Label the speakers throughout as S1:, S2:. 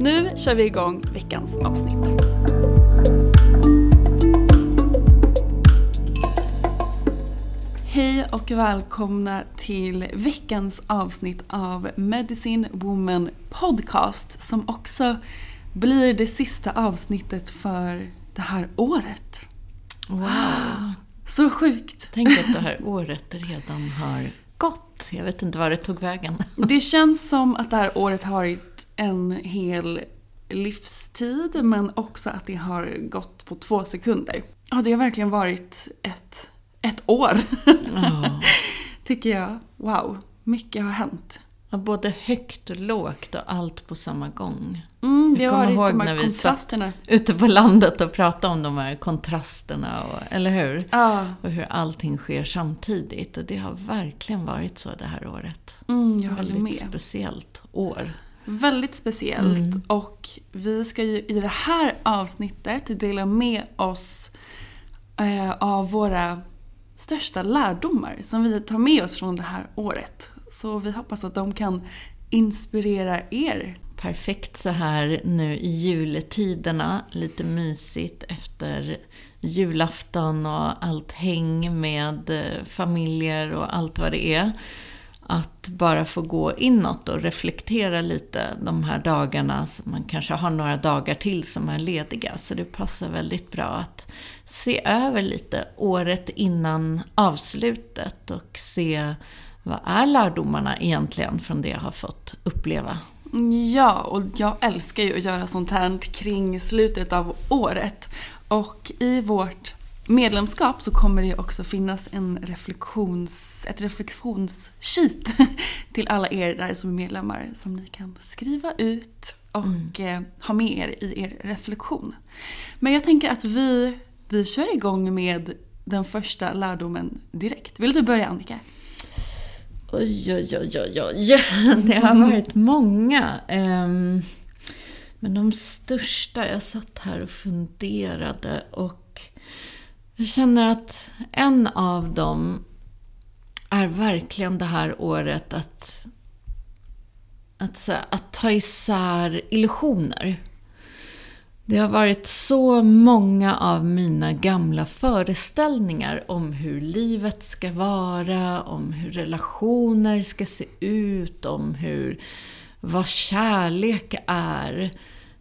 S1: Nu kör vi igång veckans avsnitt. Hej och välkomna till veckans avsnitt av Medicine Woman Podcast som också blir det sista avsnittet för det här året.
S2: Wow!
S1: Så sjukt!
S2: Tänk att det här året redan har gått. Jag vet inte var det tog vägen.
S1: Det känns som att det här året har varit en hel livstid men också att det har gått på två sekunder. Ja, det har verkligen varit ett, ett år.
S2: Ja.
S1: Tycker jag. Wow, mycket har hänt.
S2: Ja, Både högt och lågt och allt på samma gång.
S1: Mm, det
S2: Jag
S1: har
S2: kommer
S1: varit
S2: ihåg när vi satt-. Ute på landet och pratade om de här kontrasterna, och, eller hur?
S1: Ja,
S2: Och hur allting sker samtidigt. Och det har verkligen varit så det här året.
S1: mm, jag håller
S2: Väldigt
S1: med.
S2: speciellt år.
S1: Väldigt speciellt.
S2: Mm.
S1: Och vi ska ju i det här avsnittet dela med oss eh, av våra största lärdomar som vi tar med oss från det här året. Så vi hoppas att de kan inspirera er.
S2: Perfekt så här nu i juletiderna. Lite mysigt efter julafton och allt häng med eh, familjer och allt vad det är. Att bara få gå inåt och reflektera lite de här dagarna. Så man kanske har några dagar till som är lediga. Så det passar väldigt bra att se över lite året innan avslutet och se vad är lärdomarna egentligen från det jag har fått uppleva.
S1: Ja, och jag älskar ju att göra sånt här kring slutet av året. Och i vårt medlemskap så kommer det ju också finnas en reflektions, ett reflektionssheet till alla er där som är medlemmar som ni kan skriva ut och eh, ha med er i er reflektion. Men jag tänker att vi, vi kör igång med den första lärdomen direkt. Vill du börja Annika?
S2: Oj, oj, oj, oj, oj. Det har varit många. Ehm, Men de största, jag satt här och funderade och jag känner att en av dem är verkligen det här året att, att, att ta isär illusioner. Det har varit så många av mina gamla föreställningar om hur livet ska vara, om hur relationer ska se ut, om hur, vad kärlek är,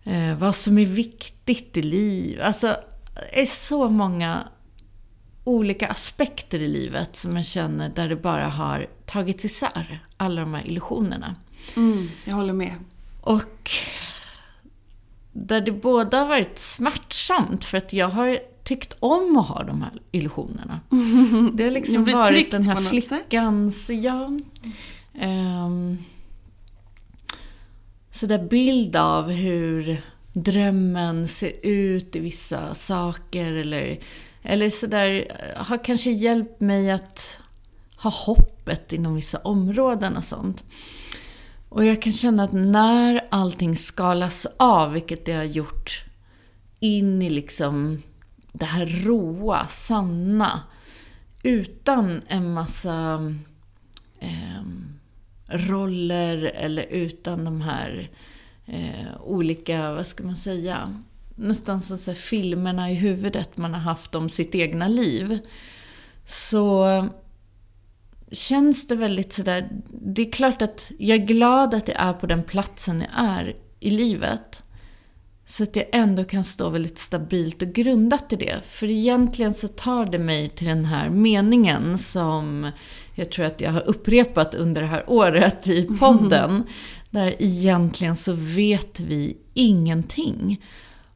S2: eh, vad som är viktigt i livet. Alltså, det är så många olika aspekter i livet som jag känner där det bara har tagits isär, alla de här illusionerna.
S1: Mm, jag håller med.
S2: Och där det både har varit smärtsamt för att jag har tyckt om att ha de här illusionerna. Det har liksom varit den här flickans, ja, um, så där bild av hur drömmen ser ut i vissa saker eller, eller sådär eh, har kanske hjälpt mig att ha hoppet inom vissa områden och sånt. Och jag kan känna att när allting skalas av, vilket det har gjort, in i liksom det här råa, sanna, utan en massa eh, roller eller utan de här eh, olika, vad ska man säga, nästan så här filmerna i huvudet man har haft om sitt egna liv. Så känns det väldigt sådär, det är klart att jag är glad att jag är på den platsen jag är i livet. Så att jag ändå kan stå väldigt stabilt och grundat i det. För egentligen så tar det mig till den här meningen som jag tror att jag har upprepat under det här året i podden. Där egentligen så vet vi ingenting.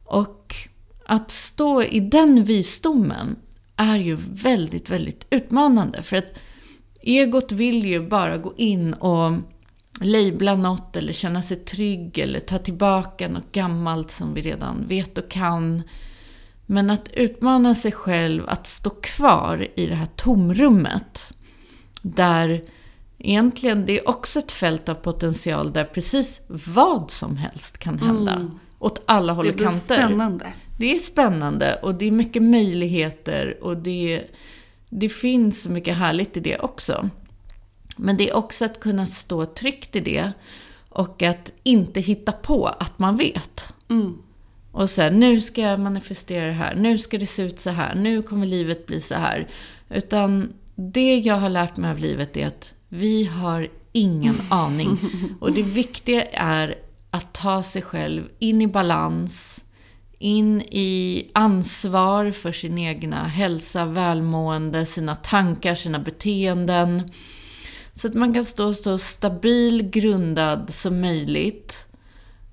S2: Och att stå i den visdomen är ju väldigt, väldigt utmanande. För att egot vill ju bara gå in och labla något eller känna sig trygg eller ta tillbaka något gammalt som vi redan vet och kan. Men att utmana sig själv att stå kvar i det här tomrummet. Där egentligen det är också ett fält av potential där precis vad som helst kan hända. Mm. Åt alla håll och kanter.
S1: Det blir spännande.
S2: Det är spännande och det är mycket möjligheter och det, det finns så mycket härligt i det också. Men det är också att kunna stå tryggt i det och att inte hitta på att man vet.
S1: Mm.
S2: Och sen, nu ska jag manifestera det här, nu ska det se ut så här, nu kommer livet bli så här. Utan det jag har lärt mig av livet är att vi har ingen aning. Och det viktiga är att ta sig själv in i balans, in i ansvar för sin egna hälsa, välmående, sina tankar, sina beteenden. Så att man kan stå så stabil, grundad som möjligt.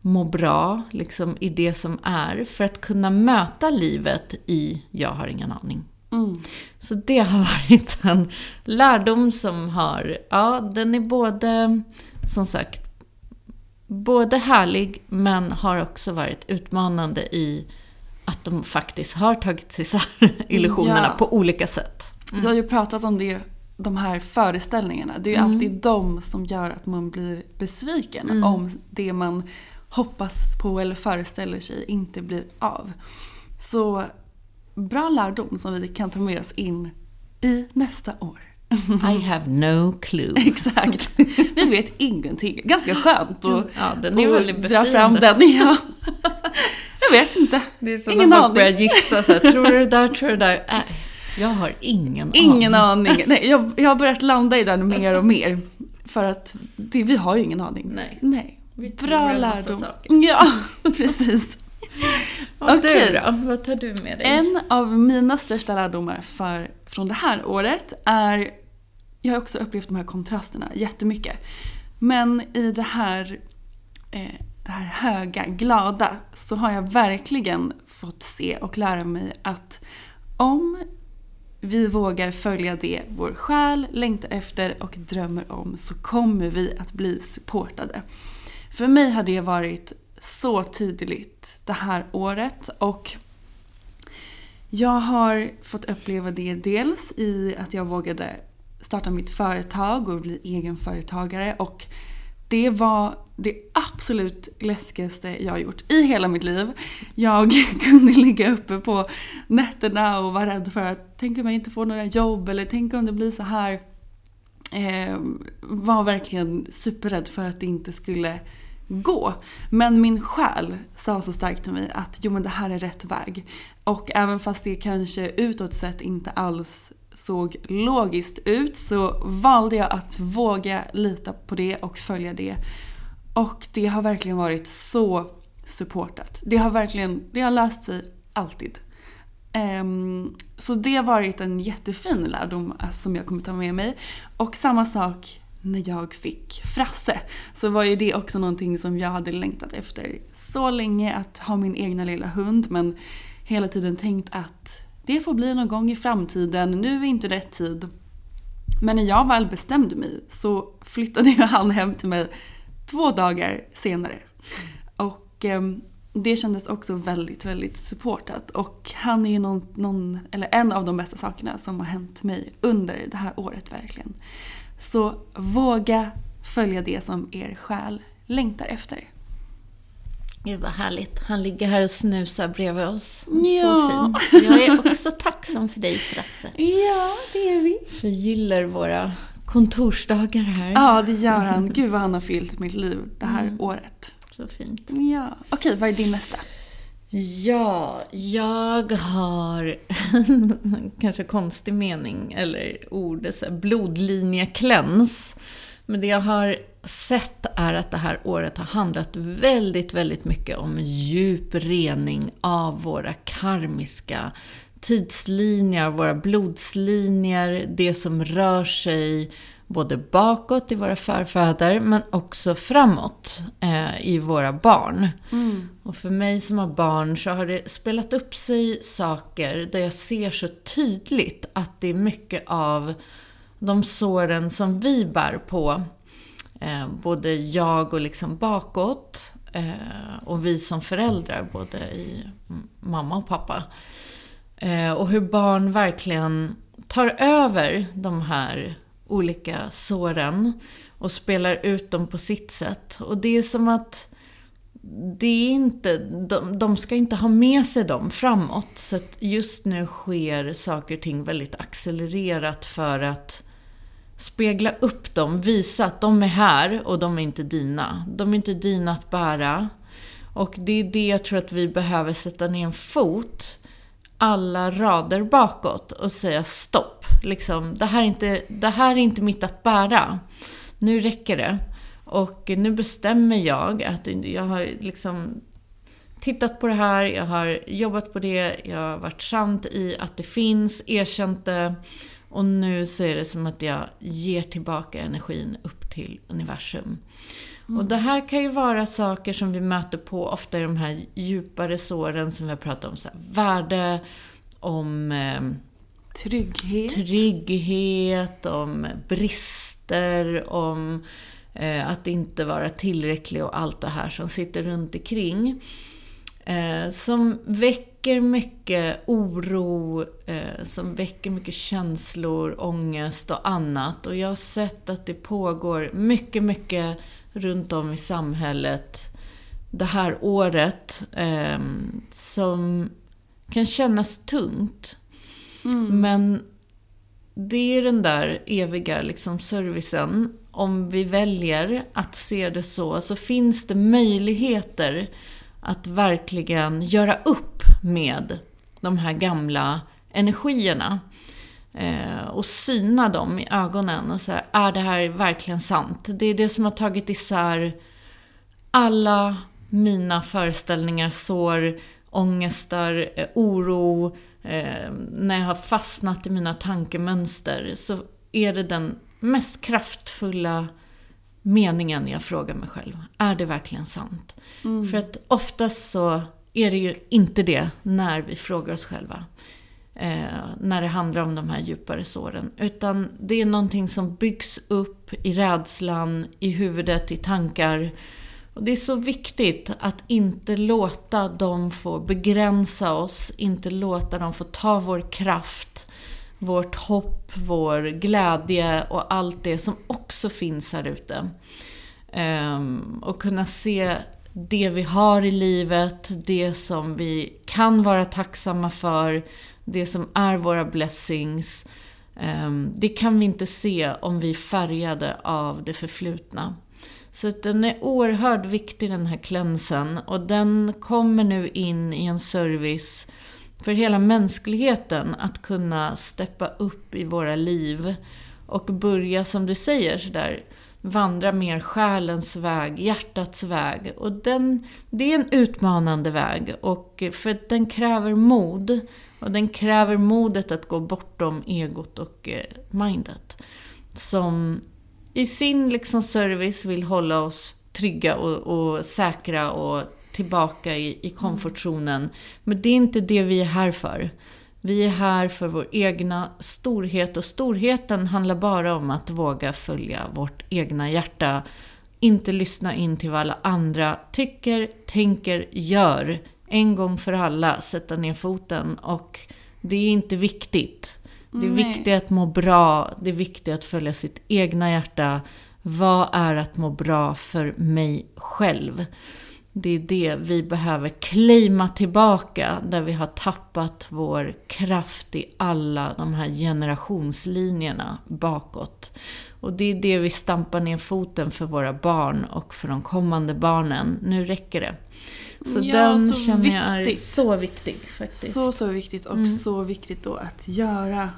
S2: Må bra, liksom i det som är. För att kunna möta livet i jag har ingen aning.
S1: Mm.
S2: Så det har varit en lärdom som har, ja den är både, som sagt, både härlig men har också varit utmanande i att de faktiskt har tagit isär illusionerna ja. på olika sätt.
S1: Mm. Du har ju pratat om det de här föreställningarna. Det är ju mm. alltid de som gör att man blir besviken mm. om det man hoppas på eller föreställer sig inte blir av. Så bra lärdom som vi kan ta med oss in i nästa år.
S2: I have no clue.
S1: Exakt. Vi vet ingenting. Ganska skönt att
S2: ja, den är väldigt
S1: dra fram den. Ja. Jag vet inte.
S2: Det är som Ingen när folk börjar gissa så här, tror du det där, tror du det där. Äh, jag har ingen,
S1: ingen aning. aning. Nej, jag, jag har börjat landa i den mer och mer. För att det, vi har ju ingen aning.
S2: Nej.
S1: Nej.
S2: Vi Bra lärdom.
S1: Ja, precis.
S2: Okay. du då? Vad tar du med dig?
S1: En av mina största lärdomar för, från det här året är... Jag har också upplevt de här kontrasterna jättemycket. Men i det här, eh, det här höga, glada, så har jag verkligen fått se och lära mig att om vi vågar följa det vår själ längtar efter och drömmer om så kommer vi att bli supportade. För mig har det varit så tydligt det här året och jag har fått uppleva det dels i att jag vågade starta mitt företag och bli egenföretagare och det var det absolut läskigaste jag har gjort i hela mitt liv. Jag kunde ligga uppe på nätterna och vara rädd för att tänk om jag inte får några jobb eller tänk om det blir så här. Eh, var verkligen superrädd för att det inte skulle gå. Men min själ sa så starkt till mig att jo men det här är rätt väg. Och även fast det kanske utåt sett inte alls såg logiskt ut så valde jag att våga lita på det och följa det. Och det har verkligen varit så supportat. Det har verkligen, det har löst sig alltid. Um, så det har varit en jättefin lärdom eh, som jag kommer ta med mig. Och samma sak när jag fick Frasse så var ju det också någonting som jag hade längtat efter så länge att ha min egna lilla hund men hela tiden tänkt att det får bli någon gång i framtiden, nu är inte rätt tid. Men när jag väl bestämde mig så flyttade ju han hem till mig två dagar senare. Och eh, det kändes också väldigt, väldigt supportat. Och han är ju någon, någon, eller en av de bästa sakerna som har hänt mig under det här året verkligen. Så våga följa det som er själ längtar efter.
S2: Gud vad härligt. Han ligger här och snusar bredvid oss.
S1: Ja.
S2: Så fint. Jag är också tacksam för dig Frasse.
S1: Ja, det är vi.
S2: Förgyller våra kontorsdagar här.
S1: Ja, det gör han. Gud vad han har fyllt mitt liv det här
S2: Mm.
S1: året.
S2: Så fint.
S1: Ja. Okej, vad är din nästa?
S2: Ja, jag har kanske konstig mening eller ord, blodlinjekläns. Men det jag har sett är att det här året har handlat väldigt, väldigt mycket om djup rening av våra karmiska tidslinjer, våra blodslinjer, det som rör sig både bakåt i våra förfäder men också framåt eh, i våra barn. Och för mig som har barn så har det spelat upp sig saker där jag ser så tydligt att det är mycket av de såren som vi bär på. Eh, både jag och liksom bakåt eh, och vi som föräldrar, både i mm, mamma och pappa. Eh, och hur barn verkligen tar över de här olika såren och spelar ut dem på sitt sätt. Och det är som att det är inte, de, de ska inte ha med sig dem framåt. Så att just nu sker saker och ting väldigt accelererat för att spegla upp dem, visa att de är här och de är inte dina. De är inte dina att bära. Och det är det jag tror att vi behöver sätta ner en fot alla rader bakåt och säga stopp. Liksom, det, här är inte, det här är inte mitt att bära. Nu räcker det. Och nu bestämmer jag att jag har liksom tittat på det här, jag har jobbat på det, jag har varit sant i att det finns, erkänt det. Och nu så är det som att jag ger tillbaka energin upp till universum. Och det här kan ju vara saker som vi möter på ofta i de här djupare såren som vi har pratat om. Så här, värde, om eh,
S1: Trygghet.
S2: trygghet, om brister, om eh, att inte vara tillräcklig och allt det här som sitter runt omkring. Eh, som väcker mycket oro, eh, som väcker mycket känslor, ångest och annat. Och jag har sett att det pågår mycket, mycket runt om i samhället det här året eh, som kan kännas tungt. Men det är den där eviga liksom, servicen. Om vi väljer att se det så, så finns det möjligheter att verkligen göra upp med de här gamla energierna. Eh, och syna dem i ögonen och säga, är det här verkligen sant? Det är det som har tagit isär alla mina föreställningar, sår, ångestar, eh, oro, eh, när jag har fastnat i mina tankemönster så är det den mest kraftfulla meningen jag frågar mig själv. Är det verkligen sant? För att oftast så är det ju inte det när vi frågar oss själva. Eh, när det handlar om de här djupare såren. Utan det är någonting som byggs upp i rädslan, i huvudet, i tankar. Och det är så viktigt att inte låta dem få begränsa oss, inte låta dem få ta vår kraft, vårt hopp, vår glädje och allt det som också finns här ute. Ehm, och kunna se det vi har i livet, det som vi kan vara tacksamma för, det som är våra blessings. Ehm, det kan vi inte se om vi är färgade av det förflutna. Så att den är oerhört viktig den här klänsen och den kommer nu in i en service för hela mänskligheten att kunna steppa upp i våra liv och börja, som du säger, sådär vandra mer själens väg, hjärtats väg. Och den, det är en utmanande väg, och för den kräver mod. Och den kräver modet att gå bortom egot och eh, mindet. Som i sin liksom service vill hålla oss trygga och, och säkra och tillbaka i, i komfortzonen. Men det är inte det vi är här för. Vi är här för vår egna storhet och storheten handlar bara om att våga följa vårt egna hjärta. Inte lyssna in till vad alla andra tycker, tänker, gör. En gång för alla sätta ner foten och det är inte viktigt. Det är
S1: Nej.
S2: viktigt att må bra, det är viktigt att följa sitt egna hjärta. Vad är att må bra för mig själv? Det är det vi behöver claima tillbaka, där vi har tappat vår kraft i alla de här generationslinjerna bakåt. Och det är det vi stampar ner foten för våra barn och för de kommande barnen. Nu räcker det. Så
S1: Ja,
S2: den
S1: så
S2: känner jag är
S1: viktigt.
S2: så viktig faktiskt.
S1: Så, så viktigt och
S2: Mm.
S1: så viktigt då att göra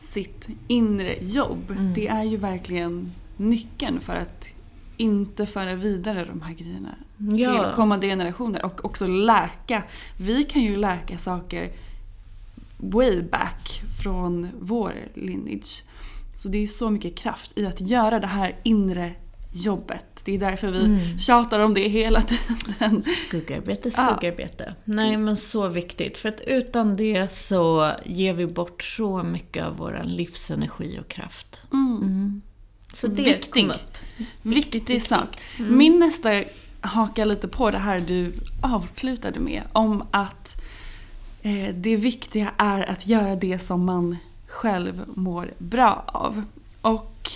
S1: sitt inre jobb.
S2: Mm.
S1: Det är ju verkligen nyckeln för att inte föra vidare de här grejerna
S2: Ja.
S1: till kommande generationer och också läka. Vi kan ju läka saker way back från vår lineage. Så det är så mycket kraft i att göra det här inre jobbet. Det är därför vi
S2: Mm.
S1: tjatar om det hela tiden.
S2: Skuggarbete,
S1: Ja.
S2: skuggarbete. Nej, men så viktigt. För att utan det så ger vi bort så mycket av vår livsenergi och kraft. Mm. Så det
S1: Viktig.
S2: kom upp.
S1: Viktig
S2: viktigt.
S1: sak.
S2: Mm.
S1: Min nästa hakar lite på det här du avslutade med. Om att eh, det viktiga är att göra det som man själv mår bra av. Och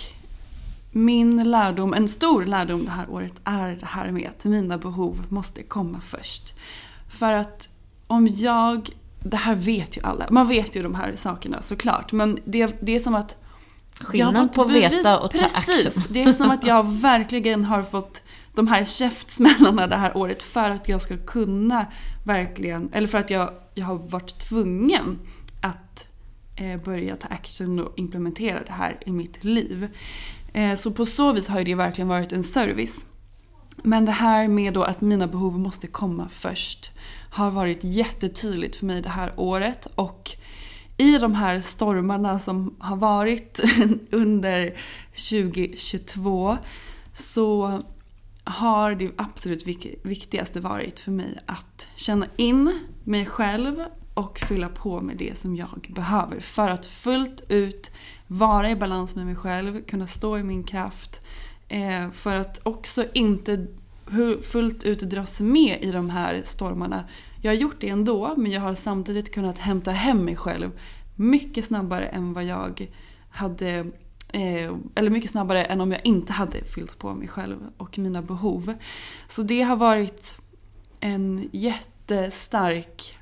S1: min lärdom, en stor lärdom det här året är det här med att mina behov måste komma först. För att om jag, det här vet ju alla, man vet ju de här sakerna såklart. Men det, det är som att
S2: Skillnad på
S1: bevis-
S2: veta och ta
S1: Precis.
S2: action.
S1: Det är som att jag verkligen har fått de här käftsmällarna det här året för att jag ska kunna verkligen, eller för att jag, jag har varit tvungen Eh, börja ta action och implementera det här i mitt liv. Eh, så på så vis har det verkligen varit en service. Men det här med då att mina behov måste komma först har varit jättetydligt för mig det här året och i de här stormarna som har varit under 2022 så har det absolut viktigaste varit för mig att känna in mig själv och fylla på med det som jag behöver för att fullt ut vara i balans med mig själv, kunna stå i min kraft. Eh, för att också inte fullt ut dras med i de här stormarna. Jag har gjort det ändå men jag har samtidigt kunnat hämta hem mig själv mycket snabbare än vad jag hade eh, eller mycket snabbare än om jag inte hade fyllt på mig själv och mina behov. Så det har varit en jättestark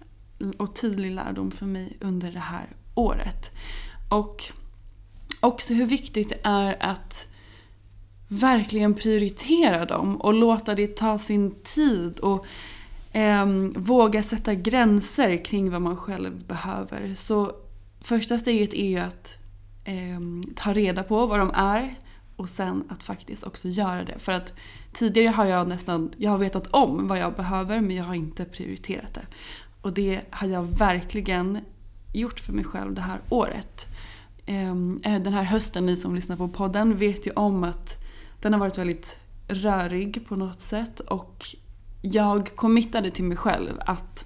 S1: och tydlig lärdom för mig under det här året. Och också hur viktigt det är att verkligen prioritera dem och låta det ta sin tid och eh, våga sätta gränser kring vad man själv behöver. Så första steget är ju att eh, ta reda på vad de är och sen att faktiskt också göra det. För att tidigare har jag nästan, jag har vetat om vad jag behöver men jag har inte prioriterat det. Och det har jag verkligen gjort för mig själv det här året. Ehm, eh, den här hösten, ni som lyssnar på podden vet ju om att den har varit väldigt rörig på något sätt och jag committade till mig själv att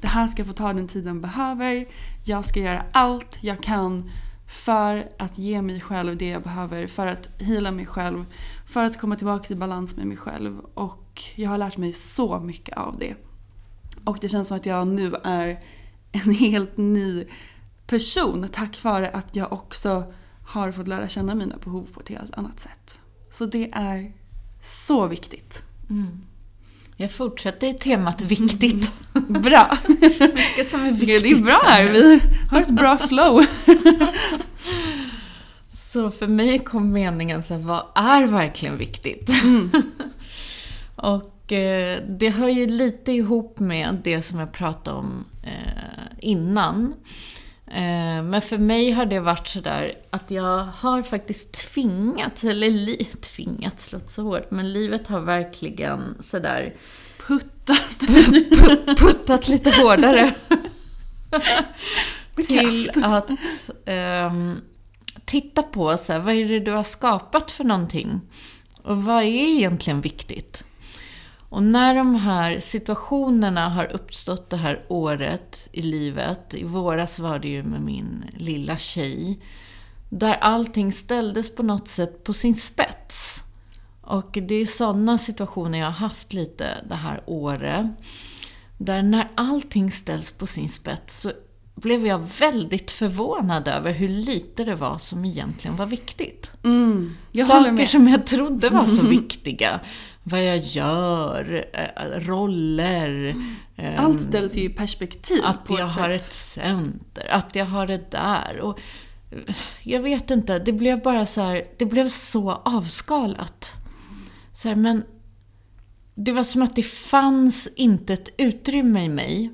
S1: det här ska få ta den tid den behöver. Jag ska göra allt jag kan för att ge mig själv det jag behöver, för att hila mig själv, för att komma tillbaka i balans med mig själv. Och jag har lärt mig så mycket av det. Och det känns som att jag nu är en helt ny person tack vare att jag också har fått lära känna mina behov på ett helt annat sätt. Så det är så viktigt.
S2: Jag fortsätter i temat viktigt.
S1: Bra!
S2: Mycket som är
S1: Det
S2: viktigt.
S1: är bra här, vi har ett bra flow.
S2: Så för mig kom meningen så vad är verkligen viktigt? och eh, det hör ju lite ihop med det som jag pratade om eh, innan. Eh, men för mig har det varit sådär att jag har faktiskt tvingat, eller li, tvingat låter så hårt, men livet har verkligen sådär
S1: Puttat.
S2: puttat lite hårdare. Till att ehm, titta på så här, vad är det du har skapat för någonting? Och vad är egentligen viktigt? Och när de här situationerna har uppstått det här året i livet, i våras var det ju med min lilla tjej, där allting ställdes på något sätt på sin spets. Och det är sådana situationer jag har haft lite det här året. Där när allting ställs på sin spets så blev jag väldigt förvånad över hur lite det var som egentligen var viktigt.
S1: Mm,
S2: Saker som jag trodde var så viktiga. Vad jag gör, eh, roller.
S1: Mm. Allt ställs ju i perspektiv
S2: Att jag
S1: ett
S2: har
S1: sätt.
S2: ett center, att jag har det där. Och eh, jag vet inte, det blev bara så här, det blev så avskalat. Så här, men det var som att det fanns inte ett utrymme i mig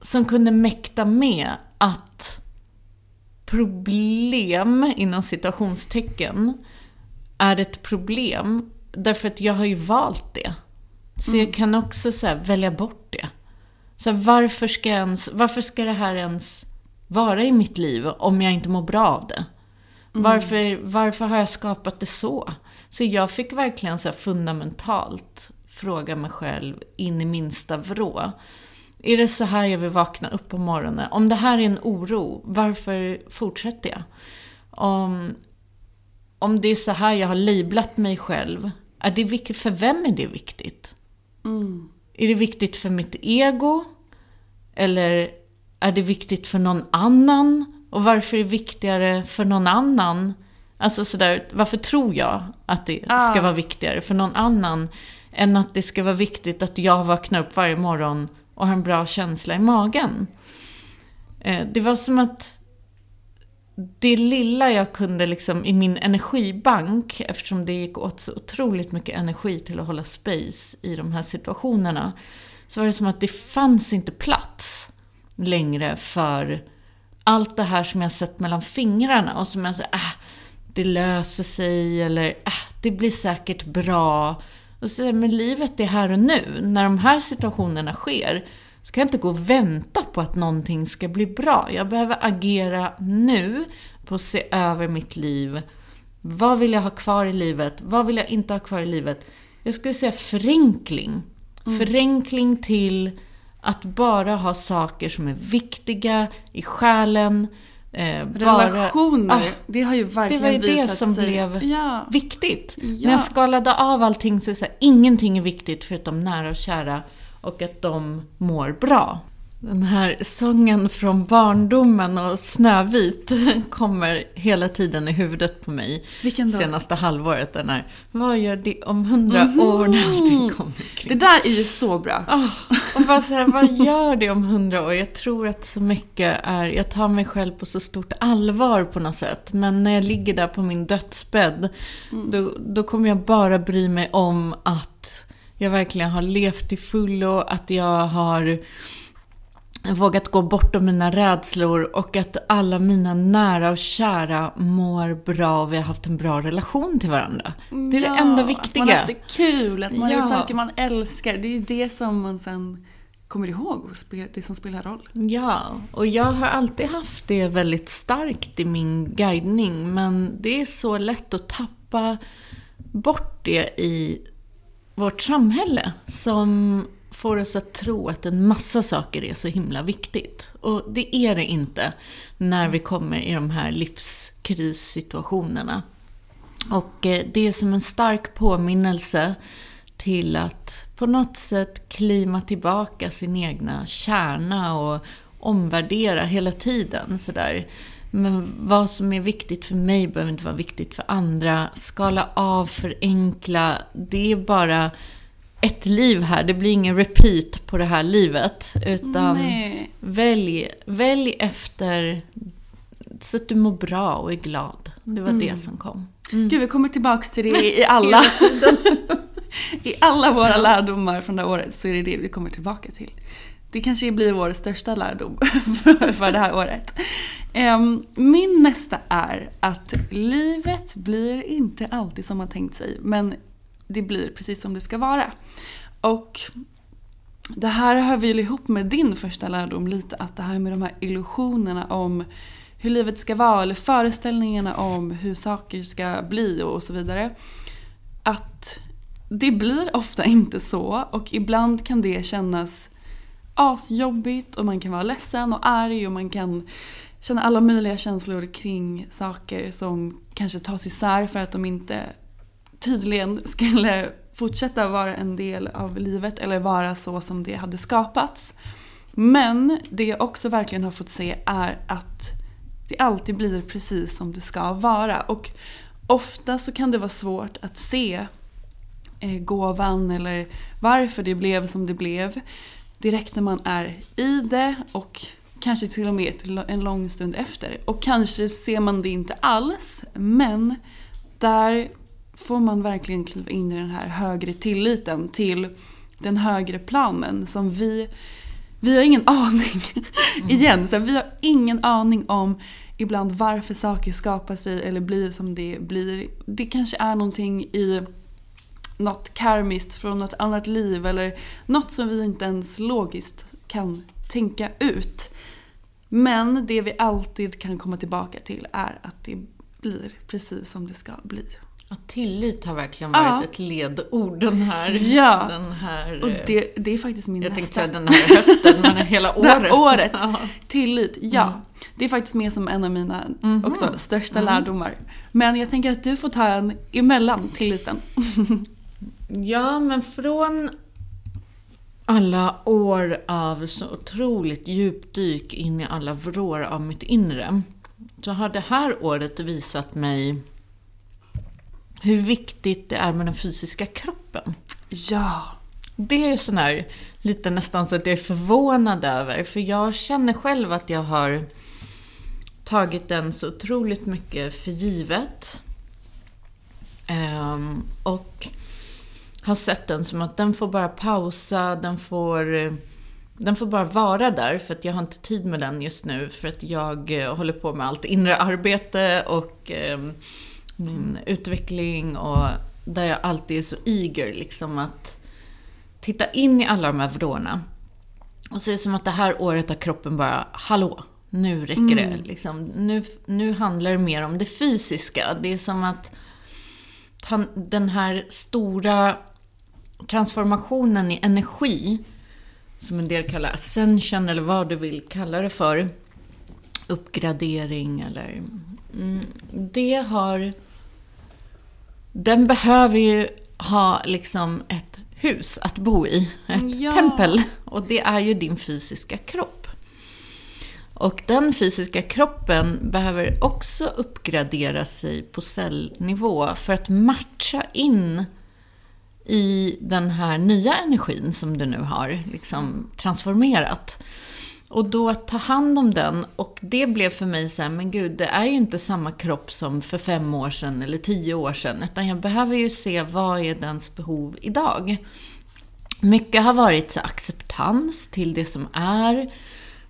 S2: som kunde mäkta med att problem, inom citationstecken, är ett problem. Därför att jag har ju valt det. Så jag kan också så välja bort det. Så här, varför, ska ens, varför ska det här ens vara i mitt liv om jag inte mår bra av det? Varför, varför har jag skapat det så? Så jag fick verkligen så fundamentalt fråga mig själv in i minsta vrå. Är det så här jag vill vakna upp på morgonen? Om det här är en oro, varför fortsätter jag? Om, om det är så här jag har lablat mig själv, är det viktigt, för vem är det viktigt? Är det viktigt för mitt ego? Eller är det viktigt för någon annan? Och varför är det viktigare för någon annan? Alltså sådär, varför tror jag att det ska
S1: Ah.
S2: vara viktigare för någon annan än att det ska vara viktigt att jag vaknar upp varje morgon och har en bra känsla i magen? Eh, Det var som att det lilla jag kunde liksom i min energibank, eftersom det gick åt så otroligt mycket energi till att hålla space i de här situationerna, så var det som att det fanns inte plats längre för allt det här som jag sett mellan fingrarna och som jag säger, äh, det löser sig eller äh, det blir säkert bra. Och så, men livet är här och nu. När de här situationerna sker så kan jag inte gå och vänta på att någonting ska bli bra. Jag behöver agera nu på att se över mitt liv. Vad vill jag ha kvar i livet? Vad vill jag inte ha kvar i livet? Jag skulle säga förenkling. Förenkling till att bara ha saker som är viktiga i själen. Eh, bara-
S1: Relationer,
S2: Ah,
S1: det har ju
S2: det
S1: verkligen
S2: var ju det
S1: visat
S2: som
S1: sig.
S2: blev
S1: Ja.
S2: viktigt.
S1: Ja.
S2: När jag skalade av allting så är det så här, ingenting är viktigt förutom nära och kära och att de mår bra. Den här sången från barndomen och Snövit kommer hela tiden i huvudet på mig. Senaste halvåret. Den här, vad gör det om hundra år när allting kommer kring?
S1: Det där är ju så bra.
S2: Ah, och bara så här, vad gör det om hundra år? Jag tror att så mycket är, jag tar mig själv på så stort allvar på något sätt. Men när jag ligger där på min dödsbädd, då, då kommer jag bara bry mig om att jag verkligen har levt till fullo, att jag har vågat gå bortom mina rädslor och att alla mina nära och kära mår bra och vi har haft en bra relation till varandra. Det är det enda
S1: Att man har
S2: viktiga.
S1: haft det kul, att man har
S2: Ja.
S1: gjort saker man älskar. Det är ju det som man sen kommer ihåg och det som spelar roll.
S2: Ja, och jag har alltid haft det väldigt starkt i min guidning, men det är så lätt att tappa bort det i vårt samhälle som får oss att tro att en massa saker är så himla viktigt. Och det är det inte när vi kommer i de här livskrissituationerna. Och eh, det är som en stark påminnelse till att på något sätt klima tillbaka sin egna kärna och omvärdera hela tiden. Sådär. Men vad som är viktigt för mig behöver inte vara viktigt för andra. Skala av, förenkla. Det är bara ett liv här. Det blir ingen repeat på det här livet. Utan
S1: Nej.
S2: välj, välj efter så att du mår bra och är glad. Det var det som kom.
S1: Gud, vi kommer tillbaks till det i alla, i alla våra lärdomar från det här året så är det det vi kommer tillbaka till. Det kanske blir vår största lärdom för- det här året. Min nästa är att livet blir inte alltid som man tänkt sig, men det blir precis som det ska vara. Och det här hör väl ihop med din första lärdom lite, att det här med de här illusionerna om hur livet ska vara eller föreställningarna om hur saker ska bli och så vidare. Att det blir ofta inte så och ibland kan det kännas asjobbigt och man kan vara ledsen och arg och man kan känna alla möjliga känslor kring saker som kanske tas isär för att de inte tydligen skulle fortsätta vara en del av livet eller vara så som det hade skapats. Men det jag också verkligen har fått se är att det alltid blir precis som det ska vara. Och ofta så kan det vara svårt att se eh, gåvan eller varför det blev som det blev direkt när man är i det och kanske till och med en lång stund efter. Och kanske ser man det inte alls men där får man verkligen kliva in i den här högre tilliten till den högre planen som vi vi har ingen aning. Mm. Igen, så vi har ingen aning om ibland varför saker skapar sig eller blir som det blir. Det kanske är någonting i något karmiskt från något annat liv eller något som vi inte ens logiskt kan tänka ut. Men det vi alltid kan komma tillbaka till är att det blir precis som det ska bli.
S2: Ja, tillit har verkligen varit ja. ett ledord den här...
S1: Ja,
S2: den här,
S1: och det, det är faktiskt min
S2: jag
S1: nästa.
S2: Jag tänkte säga den här hösten, men hela året.
S1: året. Ja. Tillit, ja. Mm. Det är faktiskt med som en av mina mm -hmm. också största mm. lärdomar. Men jag tänker att du får ta en emellan tilliten.
S2: ja, men från alla år av så otroligt djupdyk in i alla vrår av mitt inre, så har det här året visat mig hur viktigt det är med den fysiska kroppen.
S1: Ja.
S2: Det är sån här, lite nästan så att jag är förvånad över. För jag känner själv att jag har tagit den så otroligt mycket för givet. Um, och har sett den som att den får bara pausa, den får, den får bara vara där för att jag har inte tid med den just nu för att jag eh, håller på med allt inre arbete och um, min utveckling och där jag alltid är så eager liksom att titta in i alla de här vrårna. Och så är det som att det här året har kroppen bara, hallå, nu räcker mm. det. Liksom, nu, nu handlar det mer om det fysiska. Det är som att den här stora transformationen i energi, som en del kallar ascension eller vad du vill kalla det för, uppgradering eller... Mm, det har den behöver ju ha liksom ett hus att bo i, ett ja. tempel. Och det är ju din fysiska kropp. Och den fysiska kroppen behöver också uppgradera sig på cellnivå för att matcha in i den här nya energin som du nu har liksom transformerat. Och då ta hand om den. Och det blev för mig så här, men gud, det är ju inte samma kropp som för fem år sedan eller tio år sedan. Utan jag behöver ju se vad är dens behov idag. Mycket har varit så acceptans till det som är.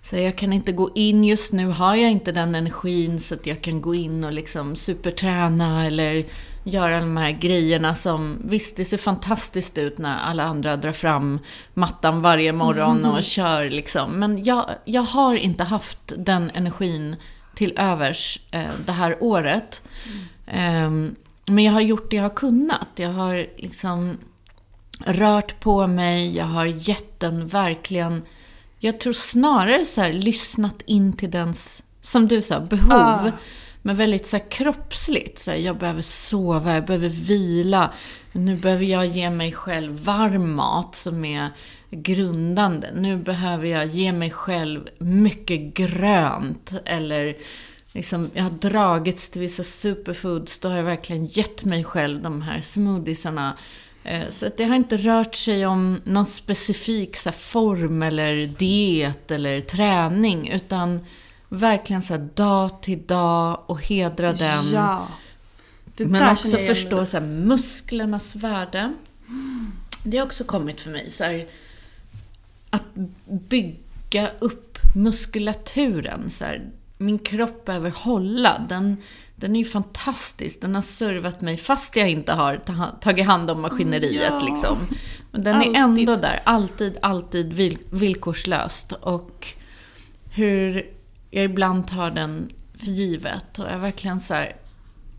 S2: Så jag kan inte gå in, just nu har jag inte den energin så att jag kan gå in och liksom superträna eller göra de här grejerna som, visst det ser fantastiskt ut när alla andra drar fram mattan varje morgon och mm. kör liksom. Men jag, jag har inte haft den energin till övers eh, det här året. Mm. Eh, men jag har gjort det jag har kunnat. Jag har liksom rört på mig, jag har gett den verkligen, jag tror snarare så här, lyssnat in till dens, som du sa, behov. Ah. Men väldigt så här, kroppsligt. Så här, jag behöver sova, jag behöver vila. Nu behöver jag ge mig själv varm mat som är grundande. Nu behöver jag ge mig själv mycket grönt. Eller liksom, jag har dragits till vissa superfoods. Då har jag verkligen gett mig själv de här smoothiesarna. Eh, så det har inte rört sig om någon specifik så form eller diet eller träning. Utan verkligen så dag till dag och hedra den.
S1: Ja.
S2: Men också förstå så här, musklernas värde. Det har också kommit för mig. Så här, att bygga upp muskulaturen. Så här, min kropp behöver hålla. Den, den är ju fantastisk. Den har servat mig fast jag inte har tagit hand om maskineriet. Ja. Liksom. Men den alltid. är ändå där. Alltid, alltid villkorslöst. Och hur jag ibland tar den för givet. Och jag har verkligen så här,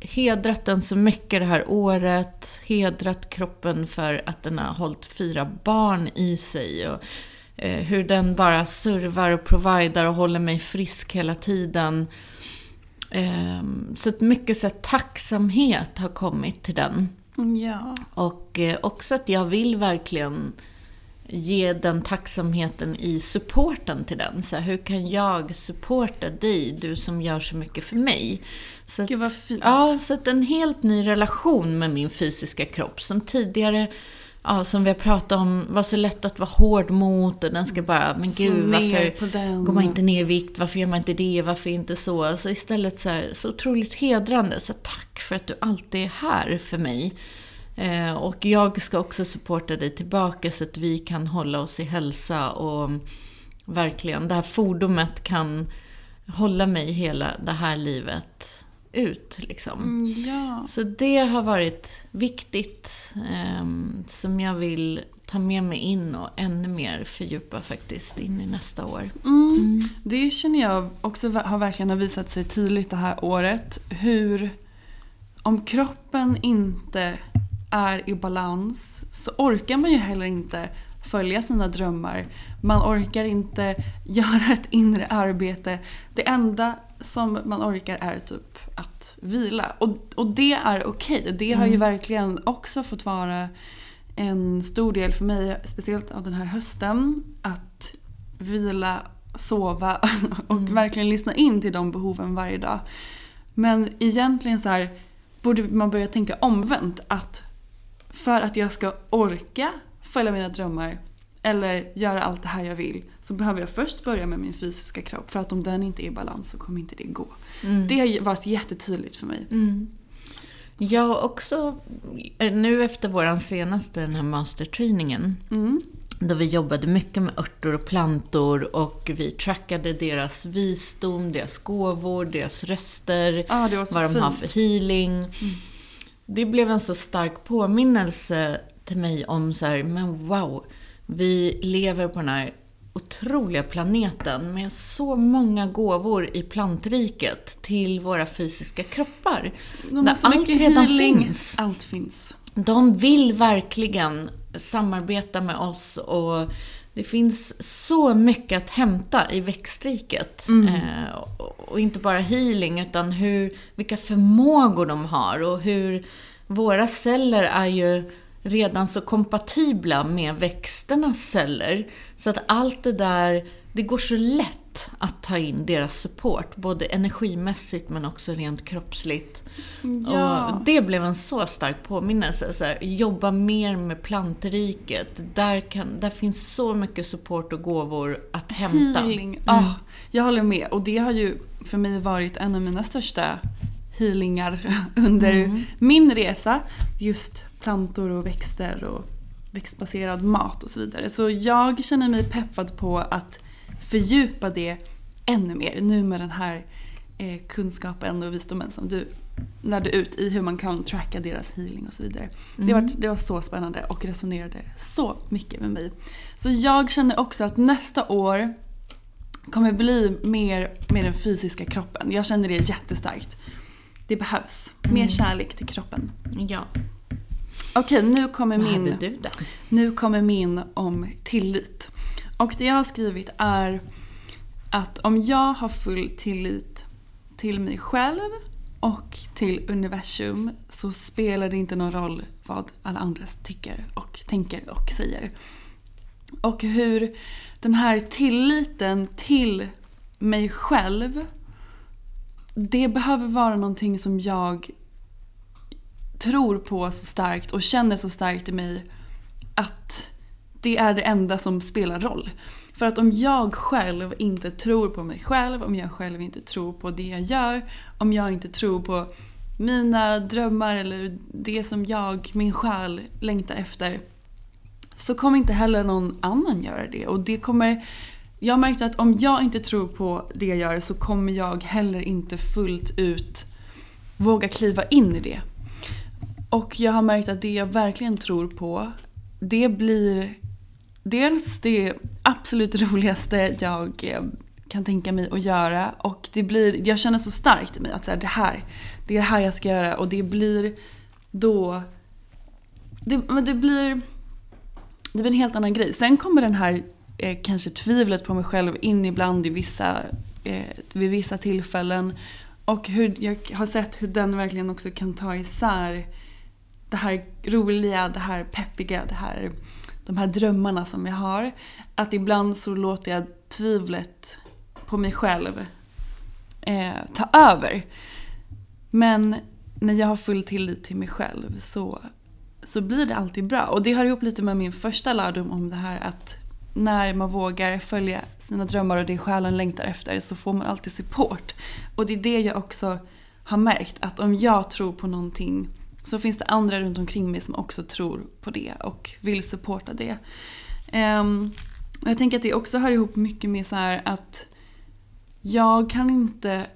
S2: hedrat den så mycket det här året. Hedrat kroppen för att den har hållit fyra barn i sig. Och eh, hur den bara servar och providar och håller mig frisk hela tiden. Eh, så att mycket så här, tacksamhet har kommit till den.
S1: Ja.
S2: Och eh, också att jag vill verkligen ge den tacksamheten i supporten till den. Så här, hur kan jag supporta dig, du som gör så mycket för mig? Så att,
S1: Gud, vad fint.
S2: Ja, så att en helt ny relation med min fysiska kropp som tidigare Ja, som vi har pratat om, var så lätt att vara hård mot och den ska bara, men
S1: Så
S2: gud varför går man inte ner i vikt, varför gör man inte det, varför inte så? Alltså istället så, här, så otroligt hedrande, så tack för att du alltid är här för mig. Eh, och jag ska också supporta dig tillbaka så att vi kan hålla oss i hälsa och verkligen, det här fordonet kan hålla mig hela det här livet ut. Liksom.
S1: Mm, ja.
S2: Så det har varit viktigt, eh, som jag vill ta med mig in och ännu mer fördjupa faktiskt in i nästa år.
S1: Mm. Det känner jag också har verkligen har visat sig tydligt det här året. Hur om kroppen inte är i balans så orkar man ju heller inte följa sina drömmar. Man orkar inte göra ett inre arbete. Det enda som man orkar är typ att vila. Och, och det är okej. Det har ju verkligen också fått vara en stor del för mig, speciellt av den här hösten. Att vila, sova och verkligen lyssna in till de behoven varje dag. Men egentligen så här borde man börja tänka omvänt. Att för att jag ska orka följa mina drömmar eller göra allt det här jag vill så behöver jag först börja med min fysiska kropp. För att om den inte är i balans så kommer inte det gå. Det har varit jättetydligt för mig.
S2: Jag också, eh, nu efter vår senaste den här mastertrainingen,
S1: Mm.
S2: då vi jobbade mycket med örter och plantor och vi trackade deras visdom, deras gåvor, deras röster,
S1: så
S2: vad de har
S1: fint.
S2: för healing. Det blev en så stark påminnelse till mig om så här, men wow, vi lever på den här otroliga planeten med så många gåvor i plantriket till våra fysiska kroppar.
S1: De har
S2: Där
S1: så
S2: allt redan
S1: healing.
S2: finns.
S1: Allt finns.
S2: De vill verkligen samarbeta med oss och det finns så mycket att hämta i växtriket. Eh, och, och inte bara healing, utan hur, vilka förmågor de har och hur våra celler är ju redan så kompatibla med växternas celler. Så att allt det där, det går så lätt att ta in deras support, både energimässigt men också rent kroppsligt.
S1: Ja.
S2: Och det blev en så stark påminnelse. Så här, jobba mer med planteriket. Där, kan, där finns så mycket support och gåvor att hämta.
S1: Healing. Ja, jag håller med. Och det har ju för mig varit en av mina största healingar under min resa. Just plantor och växter och växtbaserad mat och så vidare. Så jag känner mig peppad på att fördjupa det ännu mer nu med den här eh, kunskapen och visdomen som du närde ut i hur man kan tracka deras healing och så vidare. Det, var, det var så spännande och resonerade så mycket med mig. Så jag känner också att nästa år kommer bli mer med den fysiska kroppen. Jag känner det jättestarkt. Det behövs. Mer kärlek till kroppen.
S2: Ja,
S1: Okej, nu kommer
S2: vad
S1: min...
S2: hade du där?
S1: Nu kommer min om tillit. Och det jag har skrivit är att om jag har full tillit till mig själv och till universum så spelar det inte någon roll vad alla andra tycker och tänker och säger. Och hur den här tilliten till mig själv det behöver vara någonting som jag tror på så starkt och känner så starkt i mig det är det enda som spelar roll. För att om jag själv inte tror på mig själv, om jag själv inte tror på det jag gör, om jag inte tror på mina drömmar eller det som jag, min själ, längtar efter så kommer inte heller någon annan göra det. Och det kommer, jag har märkt att om jag inte tror på det jag gör så kommer jag heller inte fullt ut våga kliva in i det. Och jag har märkt att det jag verkligen tror på, det blir dels det absolut roligaste jag eh, kan tänka mig att göra. Och det blir, jag känner så starkt i mig att så här, det här, det är det här jag ska göra. Och det blir då, det, men det blir, det blir en helt annan grej. Sen kommer den här eh, kanske tvivlet på mig själv in ibland i vissa, eh, vid vissa tillfällen. Och hur jag har sett hur den verkligen också kan ta isär det här roliga, det här peppiga, det här, de här drömmarna som jag har. Att ibland så låter jag tvivlet på mig själv eh, ta över. Men när jag har full tillit till mig själv så, så blir det alltid bra. Och det hör ihop lite med min första lärdom om det här att när man vågar följa sina drömmar och det själen längtar efter så får man alltid support. Och det är det jag också har märkt att om jag tror på någonting så finns det andra runt omkring mig som också tror på det och vill supporta det. Um, jag tänker att det också hör ihop mycket med så här att jag kan inte,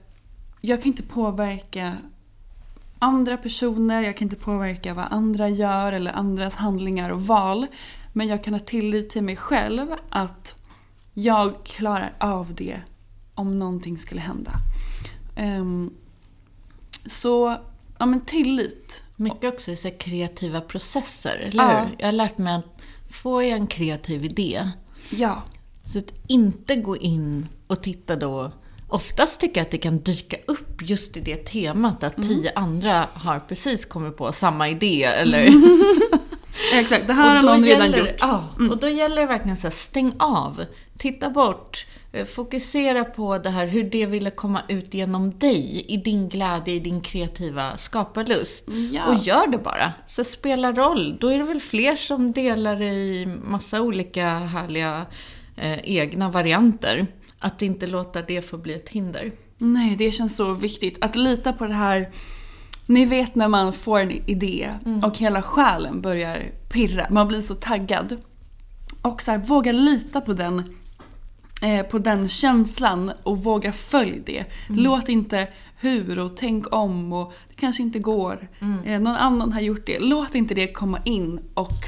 S1: jag kan inte påverka andra personer, jag kan inte påverka vad andra gör eller andras handlingar och val. Men jag kan ha tillit till mig själv att jag klarar av det om någonting skulle hända. Um, så, ja men tillit.
S2: Mycket också i så kreativa processer, eller
S1: Ja.
S2: hur? Jag har lärt mig att får jag en kreativ idé,
S1: Ja.
S2: så att inte gå in och titta då Oftast tycker jag att det kan dyka upp just i det temat att
S1: Mm.
S2: tio andra har precis kommit på samma idé eller...
S1: Exakt, det här har någon redan gjort. Mm.
S2: Ja, och då gäller det verkligen så här, stäng av. Titta bort. Eh, Fokusera på det här, hur det ville komma ut genom dig, i din glädje, i din kreativa skaparlust.
S1: Ja.
S2: Och gör det bara. Så spelar roll. Då är det väl fler som delar i massa olika härliga eh, egna varianter. Att inte låta det få bli ett hinder.
S1: Nej, det känns så viktigt. Att lita på det här. Ni vet när man får en idé och hela själen börjar pirra. Man blir så taggad. Och så här, våga lita på den, på den känslan och våga följa det. Låt inte hur och tänk om och det kanske inte går. Eh, någon annan har gjort det. Låt inte det komma in och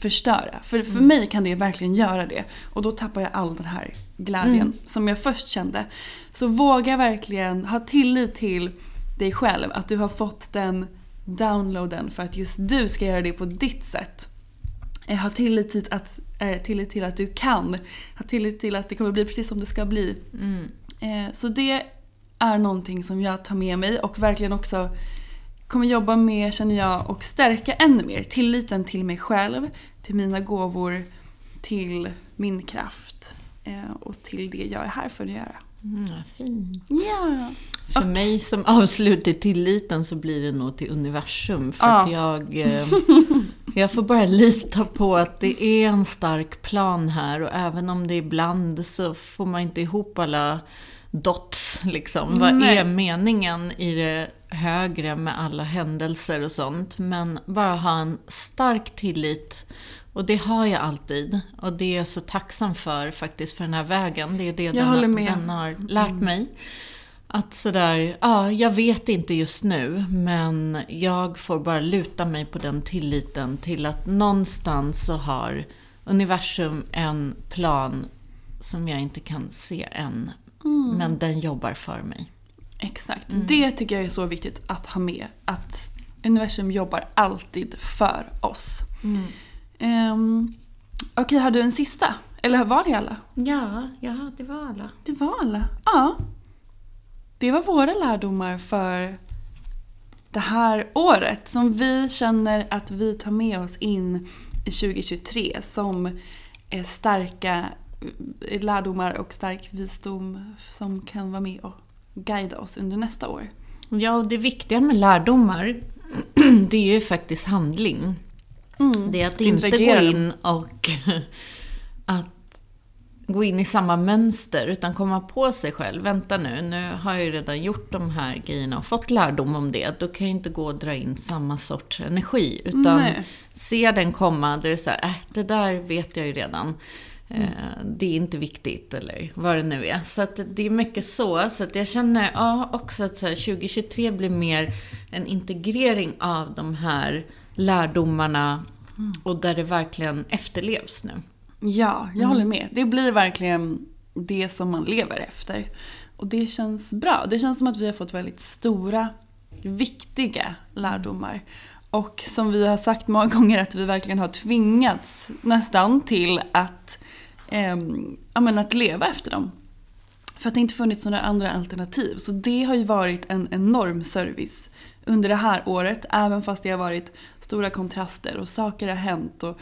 S1: förstöra. För, för mig kan det verkligen göra det. Och då tappar jag all den här glädjen som jag först kände. Så våga verkligen ha tillit till dig själv. Att du har fått den downloaden för att just du ska göra det på ditt sätt. Eh, Ha tillit till att, eh, tillit till att du kan. Ha tillit till att det kommer bli precis som det ska bli. Eh, Så det är någonting som jag tar med mig och verkligen också kommer jobba med, känner jag, och stärka ännu mer. Tilliten till mig själv, till mina gåvor, till min kraft eh, och till det jag är här för att göra.
S2: Mm, fint.
S1: Ja.
S2: För mig som avslutar tilliten så blir det nog till universum. För
S1: Ja.
S2: att jag, eh, jag får bara lita på att det är en stark plan här. Och även om det ibland så får man inte ihop alla dots. Liksom. Vad
S1: Nej.
S2: är meningen i det högre med alla händelser och sånt. Men bara ha en stark tillit. Och det har jag alltid. Och det är jag så tacksam för faktiskt, för den här vägen. Det är det den, den har lärt mig. Att sådär, ja, jag vet inte just nu, men jag får bara luta mig på den tilliten till att någonstans så har universum en plan som jag inte kan se än. Men den jobbar för mig.
S1: Exakt. Det tycker jag är så viktigt att ha med. Att universum jobbar alltid för oss. Um, Okej, har du en sista? Eller var det alla?
S2: Ja, ja, det var alla.
S1: Det var alla. Ja. Det var våra lärdomar för det här året som vi känner att vi tar med oss in i 2023 som är starka eh, lärdomar och stark visdom som kan vara med och guida oss under nästa år.
S2: Ja, och det viktiga med lärdomar, det är ju faktiskt handling. Det är att inte gå in och att gå in i samma mönster, utan komma på sig själv. Vänta nu, nu har jag ju redan gjort de här grejerna och fått lärdom om det. Då kan jag inte gå och dra in samma sorts energi. Utan
S1: Nej.
S2: se den komma, där det är så här, äh, det där vet jag ju redan. Eh, Det är inte viktigt, eller vad det nu är. Så att det är mycket så. Så att jag känner ja, också att så här, 2023 blir mer en integrering av de här lärdomarna och där det verkligen efterlevs nu.
S1: Ja, jag håller med. Det blir verkligen det som man lever efter. Och det känns bra. Det känns som att vi har fått väldigt stora, viktiga lärdomar. Och som vi har sagt många gånger att vi verkligen har tvingats nästan till att, eh, ja, men att leva efter dem. För att det inte funnits några andra alternativ. Så det har ju varit en enorm service under det här året. Även fast det har varit stora kontraster och saker har hänt. Och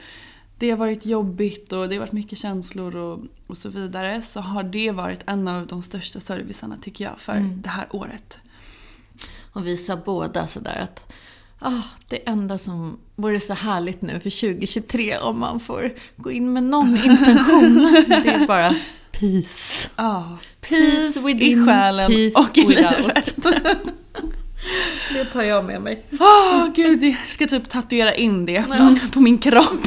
S1: det har varit jobbigt och det har varit mycket känslor och, och så vidare. Så har det varit en av de största servicerna tycker jag för mm. det här året.
S2: Och vi sa båda sådär att ah, det enda som vore så härligt nu för 2023 om man får gå in med någon intention, det är bara peace.
S1: Ah, peace, peace within, i själen peace och i livet.
S2: det tar jag med mig.
S1: Åh oh, gud, jag ska typ tatuera in det ja. på min kropp.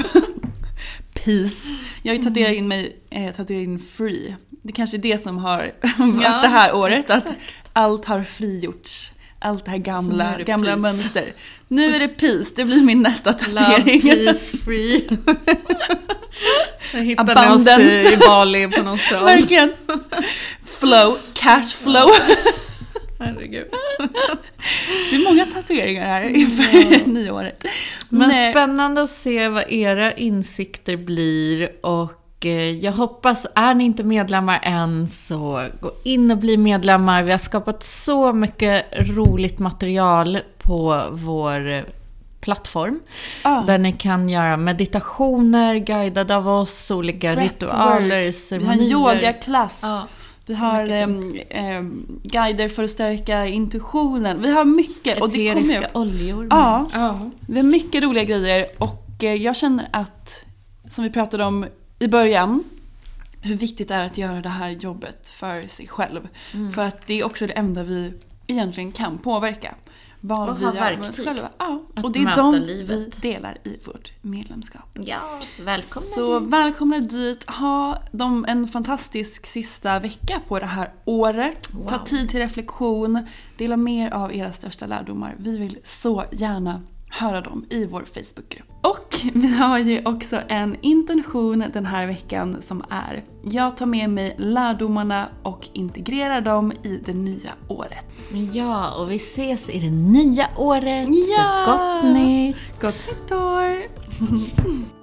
S1: Peace. Jag har ju tatuerat in mig, eh, tatuerat in free. Det kanske är det som har varit ja, det här året. Exakt. Att allt har frigjorts. Allt det här gamla, det gamla mönster. Nu är det peace, det blir min nästa tatuering.
S2: Love, peace, free. Så hittar ni oss i Bali på någon strand.
S1: Verkligen. Flow, cash flow.
S2: Herregud.
S1: Det är många tatueringar här inför ja. nyåret.
S2: Men Nej. spännande att se vad era insikter blir och eh, jag hoppas, är ni inte medlemmar än så gå in och bli medlemmar. Vi har skapat så mycket roligt material på vår plattform. Ah. Där ni kan göra meditationer guidade av oss, olika ritualer, ceremonier.
S1: Vi har en yogaklass. Ah. Vi har eh, guider för att stärka intuitionen. Vi har mycket.
S2: Eteriska och det oljor.
S1: Ja, ja, vi har mycket roliga grejer. Och eh, jag känner att, som vi pratade om i början, hur viktigt det är att göra det här jobbet för sig själv. Mm. För att det är också det enda vi egentligen kan påverka
S2: vad och vi ha verktyg.
S1: Själva. Ja, och det är de livet. vi delar i vårt medlemskap.
S2: Ja, så välkomna
S1: Så dit. välkomna dit. Ha de en fantastisk sista vecka på det här året. Wow. Ta tid till reflektion. Dela mer av era största lärdomar. Vi vill så gärna höra dem i vår Facebookgrupp. Och vi har ju också en intention den här veckan som är Jag tar med mig lärdomarna och integrerar dem i det nya året.
S2: Ja, och vi ses i det nya året.
S1: Ja!
S2: Så gott nytt!
S1: Gott nytt år!